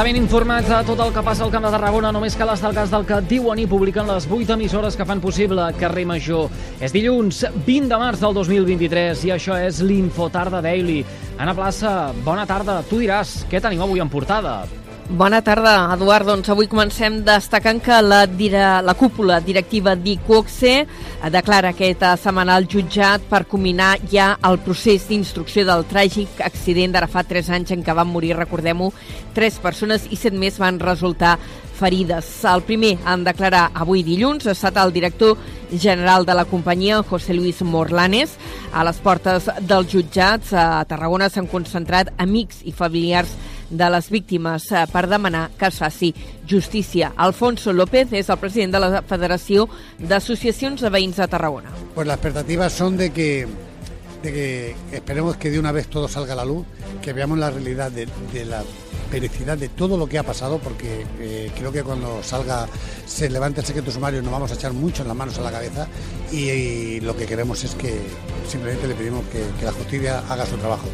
està ben informat de tot el que passa al Camp de Tarragona, només cal estar al cas del que diuen i publiquen les 8 emissores que fan possible Carrer Major. És dilluns 20 de març del 2023 i això és l'Infotarda Daily. Anna Plaça, bona tarda. Tu diràs, què tenim avui en portada? Bona tarda, Eduard. Doncs avui comencem destacant que la, dire, la cúpula directiva d'ICOXE declara aquesta setmana al jutjat per combinar ja el procés d'instrucció del tràgic accident d'ara fa 3 anys en què van morir, recordem-ho, 3 persones i 7 més van resultar ferides. El primer en declarar avui dilluns ha estat el director general de la companyia, José Luis Morlanes. A les portes dels jutjats a Tarragona s'han concentrat amics i familiars les víctimes eh, per demanar que es faci. Alfonso López és el president de la Federació d'Associacions de Veïns de Tarragona. Pues las expectativas son de que, de que esperemos que de una vez todo salga a la luz, que veamos la realidad de, de la pericidad de todo lo que ha pasado, porque eh, creo que cuando salga, se levante el secreto sumario, nos vamos a echar mucho en las manos a la cabeza y, lo que queremos es que simplemente le pedimos que la justicia haga su trabajo.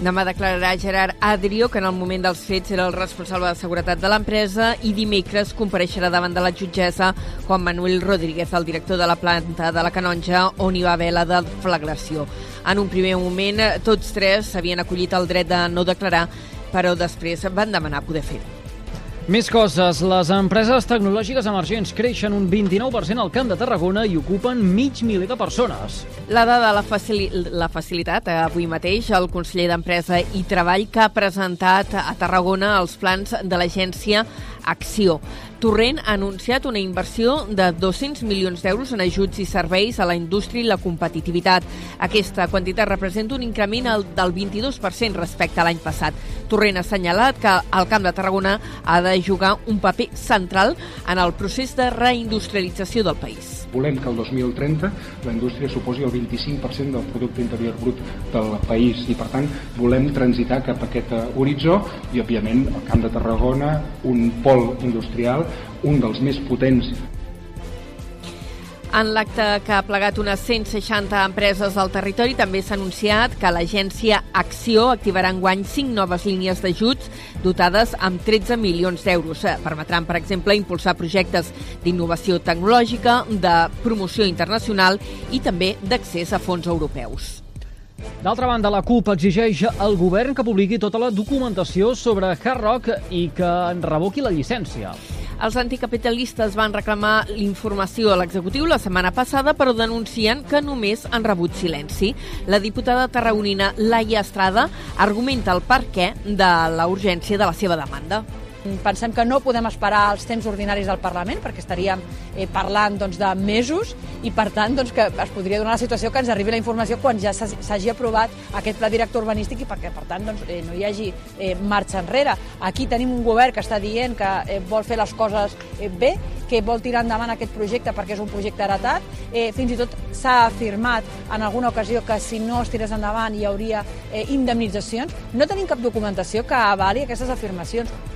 Demà declararà Gerard Adrio, que en el moment dels fets era el responsable de seguretat de l'empresa, i dimecres compareixerà davant de la jutgessa Juan Manuel Rodríguez, el director de la planta de la Canonja, on hi va haver la deflagració. En un primer moment, tots tres s'havien acollit el dret de no declarar, però després van demanar poder fer-ho. Més coses. Les empreses tecnològiques emergents creixen un 29% al Camp de Tarragona i ocupen mig miler de persones. La dada la, facili la facilitat avui mateix el conseller d'Empresa i Treball que ha presentat a Tarragona els plans de l'agència Acció. Torrent ha anunciat una inversió de 200 milions d'euros en ajuts i serveis a la indústria i la competitivitat. Aquesta quantitat representa un increment del 22% respecte a l'any passat. Torrent ha assenyalat que el Camp de Tarragona ha de jugar un paper central en el procés de reindustrialització del país. Volem que el 2030 la indústria suposi el 25% del producte interior brut del país i, per tant, volem transitar cap a aquest horitzó i, òbviament, el Camp de Tarragona, un pol industrial, un dels més potents en l'acte que ha plegat unes 160 empreses del territori també s'ha anunciat que l'agència Acció activarà enguany 5 noves línies d'ajuts dotades amb 13 milions d'euros. Permetran, per exemple, impulsar projectes d'innovació tecnològica, de promoció internacional i també d'accés a fons europeus. D'altra banda, la CUP exigeix al govern que publiqui tota la documentació sobre Hard Rock i que en revoqui la llicència. Els anticapitalistes van reclamar l'informació a l'executiu la setmana passada, però denuncien que només han rebut silenci. La diputada tarragonina Laia Estrada argumenta el per què de la urgència de la seva demanda. Pensem que no podem esperar els temps ordinaris del Parlament perquè estaríem eh, parlant doncs, de mesos i per tant doncs, que es podria donar la situació que ens arribi la informació quan ja s'hagi aprovat aquest pla director urbanístic i perquè per tant doncs, eh, no hi hagi eh, marxa enrere. Aquí tenim un govern que està dient que eh, vol fer les coses eh, bé, que vol tirar endavant aquest projecte perquè és un projecte heretat. Eh, fins i tot s'ha afirmat en alguna ocasió que si no es tirés endavant hi hauria eh, indemnitzacions. No tenim cap documentació que avali aquestes afirmacions.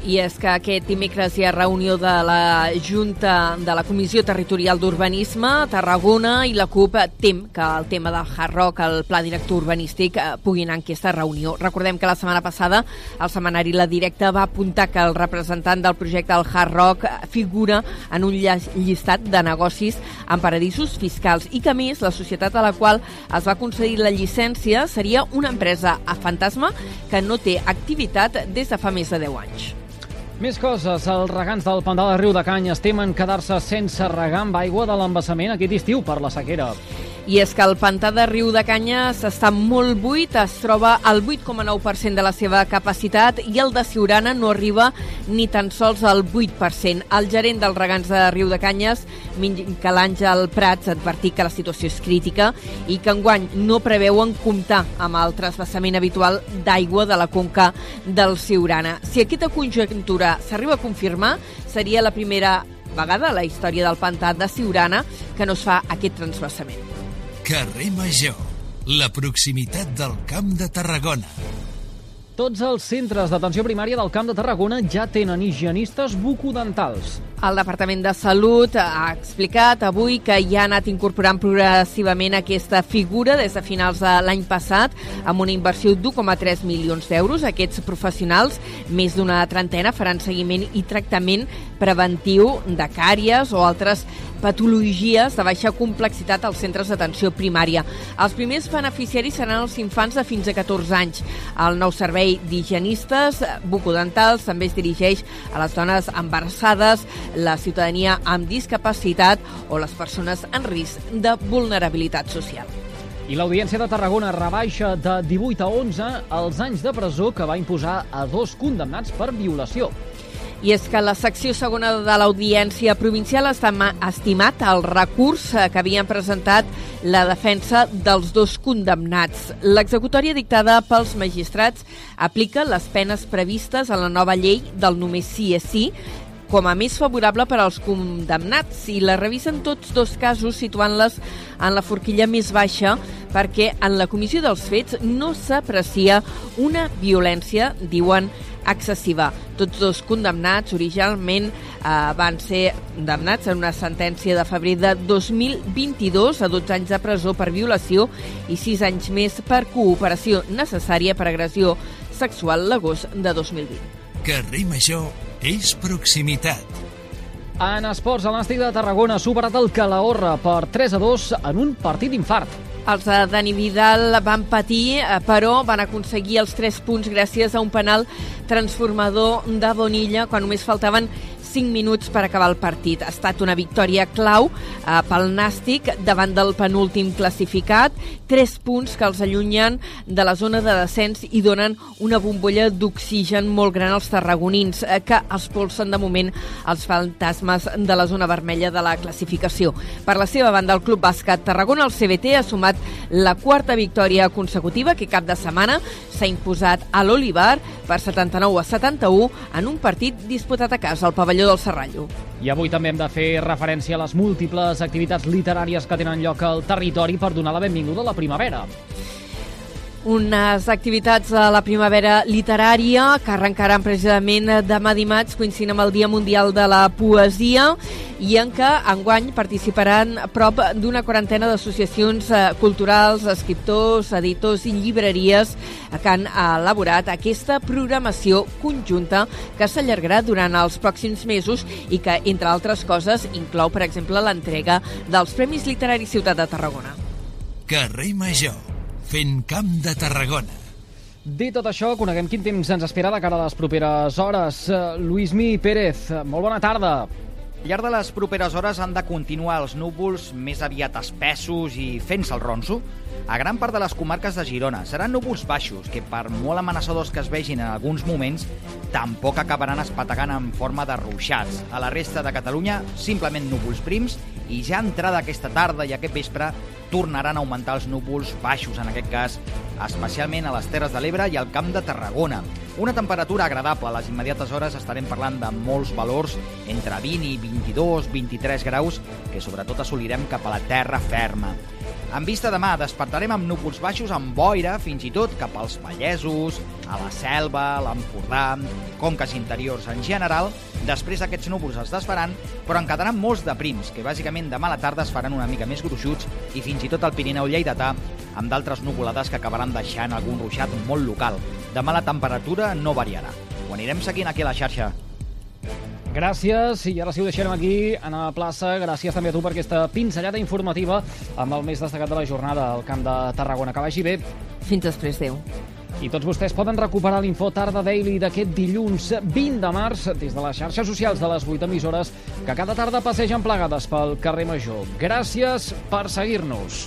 I és que aquest dimecres hi ha reunió de la Junta de la Comissió Territorial d'Urbanisme a Tarragona i la CUP tem que el tema del Hard Rock, el pla director urbanístic, eh, pugui anar en aquesta reunió. Recordem que la setmana passada el setmanari La Directa va apuntar que el representant del projecte del Hard Rock figura en un llistat de negocis en paradisos fiscals i que, més, la societat a la qual es va concedir la llicència seria una empresa a fantasma que no té activitat des de fa més de 10 anys. Més coses. Els regants del Pantà de Riu de Canyes temen quedar-se sense regar amb aigua de l'embassament aquest estiu per la sequera. I és que el pantà de Riu de Canyes està molt buit, es troba al 8,9% de la seva capacitat i el de Siurana no arriba ni tan sols al 8%. El gerent dels regants de Riu de Canyes, Miquel Àngel Prats, advertit que la situació és crítica i que enguany no preveuen comptar amb el trasbassament habitual d'aigua de la conca del Siurana. Si aquesta conjuntura s'arriba a confirmar, seria la primera vegada a la història del pantà de Siurana que no es fa aquest Carrer Major, la proximitat del Camp de Tarragona. Tots els centres d'atenció primària del Camp de Tarragona ja tenen higienistes bucodentals. El Departament de Salut ha explicat avui que ja ha anat incorporant progressivament aquesta figura des de finals de l'any passat amb una inversió d'1,3 milions d'euros. Aquests professionals, més d'una trentena, faran seguiment i tractament preventiu de càries o altres patologies de baixa complexitat als centres d'atenció primària. Els primers beneficiaris seran els infants de fins a 14 anys. El nou servei d'higienistes bucodentals també es dirigeix a les dones embarassades, la ciutadania amb discapacitat o les persones en risc de vulnerabilitat social. I l'Audiència de Tarragona rebaixa de 18 a 11 els anys de presó que va imposar a dos condemnats per violació. I és que la secció segona de l'Audiència Provincial està estimat el recurs eh, que havien presentat la defensa dels dos condemnats. L'executòria dictada pels magistrats aplica les penes previstes a la nova llei del només sí és sí, com a més favorable per als condemnats i la revisen tots dos casos situant-les en la forquilla més baixa perquè en la comissió dels fets no s'aprecia una violència, diuen, excessiva. Tots dos condemnats originalment eh, van ser condemnats en una sentència de febrer de 2022 a 12 anys de presó per violació i 6 anys més per cooperació necessària per agressió sexual l'agost de 2020. Carrer Major és proximitat. En esports, el Nàstic de Tarragona ha superat el Calahorra per 3 a 2 en un partit d'infart. Els de Dani Vidal van patir, eh, però van aconseguir els 3 punts gràcies a un penal transformador de Bonilla quan només faltaven 5 minuts per acabar el partit. Ha estat una victòria clau eh, pel Nàstic davant del penúltim classificat, 3 punts que els allunyen de la zona de descens i donen una bombolla d'oxigen molt gran als tarragonins, eh, que expulsen de moment els fantasmes de la zona vermella de la classificació. Per la seva banda, el Club Bàsquet Tarragona, el CBT, ha sumat la quarta victòria consecutiva que cap de setmana s'ha imposat a l'Olivar per 79 a 71 en un partit disputat a casa al pavelló del Serrallo. I avui també hem de fer referència a les múltiples activitats literàries que tenen lloc al territori per donar la benvinguda a la primavera unes activitats de la primavera literària que arrencaran precisament demà dimarts coincidint amb el Dia Mundial de la Poesia i en què enguany participaran prop d'una quarantena d'associacions eh, culturals, escriptors, editors i llibreries que han elaborat aquesta programació conjunta que s'allargarà durant els pròxims mesos i que, entre altres coses, inclou, per exemple, l'entrega dels Premis Literaris Ciutat de Tarragona. Carrer Major fent camp de Tarragona. Dit tot això, coneguem quin temps ens espera de cara a les properes hores. Lluís Mi Pérez, molt bona tarda. Al llarg de les properes hores han de continuar els núvols més aviat espessos i fent-se el ronso a gran part de les comarques de Girona. Seran núvols baixos que, per molt amenaçadors que es vegin en alguns moments, tampoc acabaran espategant en forma de ruixats. A la resta de Catalunya, simplement núvols prims i ja entrada aquesta tarda i aquest vespre tornaran a augmentar els núvols baixos, en aquest cas, especialment a les Terres de l'Ebre i al Camp de Tarragona. Una temperatura agradable. A les immediates hores estarem parlant de molts valors entre 20 i 22, 23 graus, que sobretot assolirem cap a la terra ferma. En vista demà, despertarem amb núvols baixos amb boira, fins i tot cap als Vallesos, a la Selva, l'Empordà, conques interiors en general. Després aquests núvols es desfaran, però en quedaran molts de prims, que bàsicament demà a la tarda es faran una mica més gruixuts i fins i tot el Pirineu lleidatà, amb d'altres nuvolades que acabaran deixant algun ruixat molt local. Demà la temperatura no variarà. Ho anirem seguint aquí a la xarxa. Gràcies, i ara sí ho deixarem aquí, a la plaça. Gràcies també a tu per aquesta pinzellada informativa amb el més destacat de la jornada al Camp de Tarragona. Que vagi bé. Fins després, Déu. I tots vostès poden recuperar l'info Tarda Daily d'aquest dilluns 20 de març des de les xarxes socials de les 8 emissores que cada tarda passegen plegades pel carrer Major. Gràcies per seguir-nos.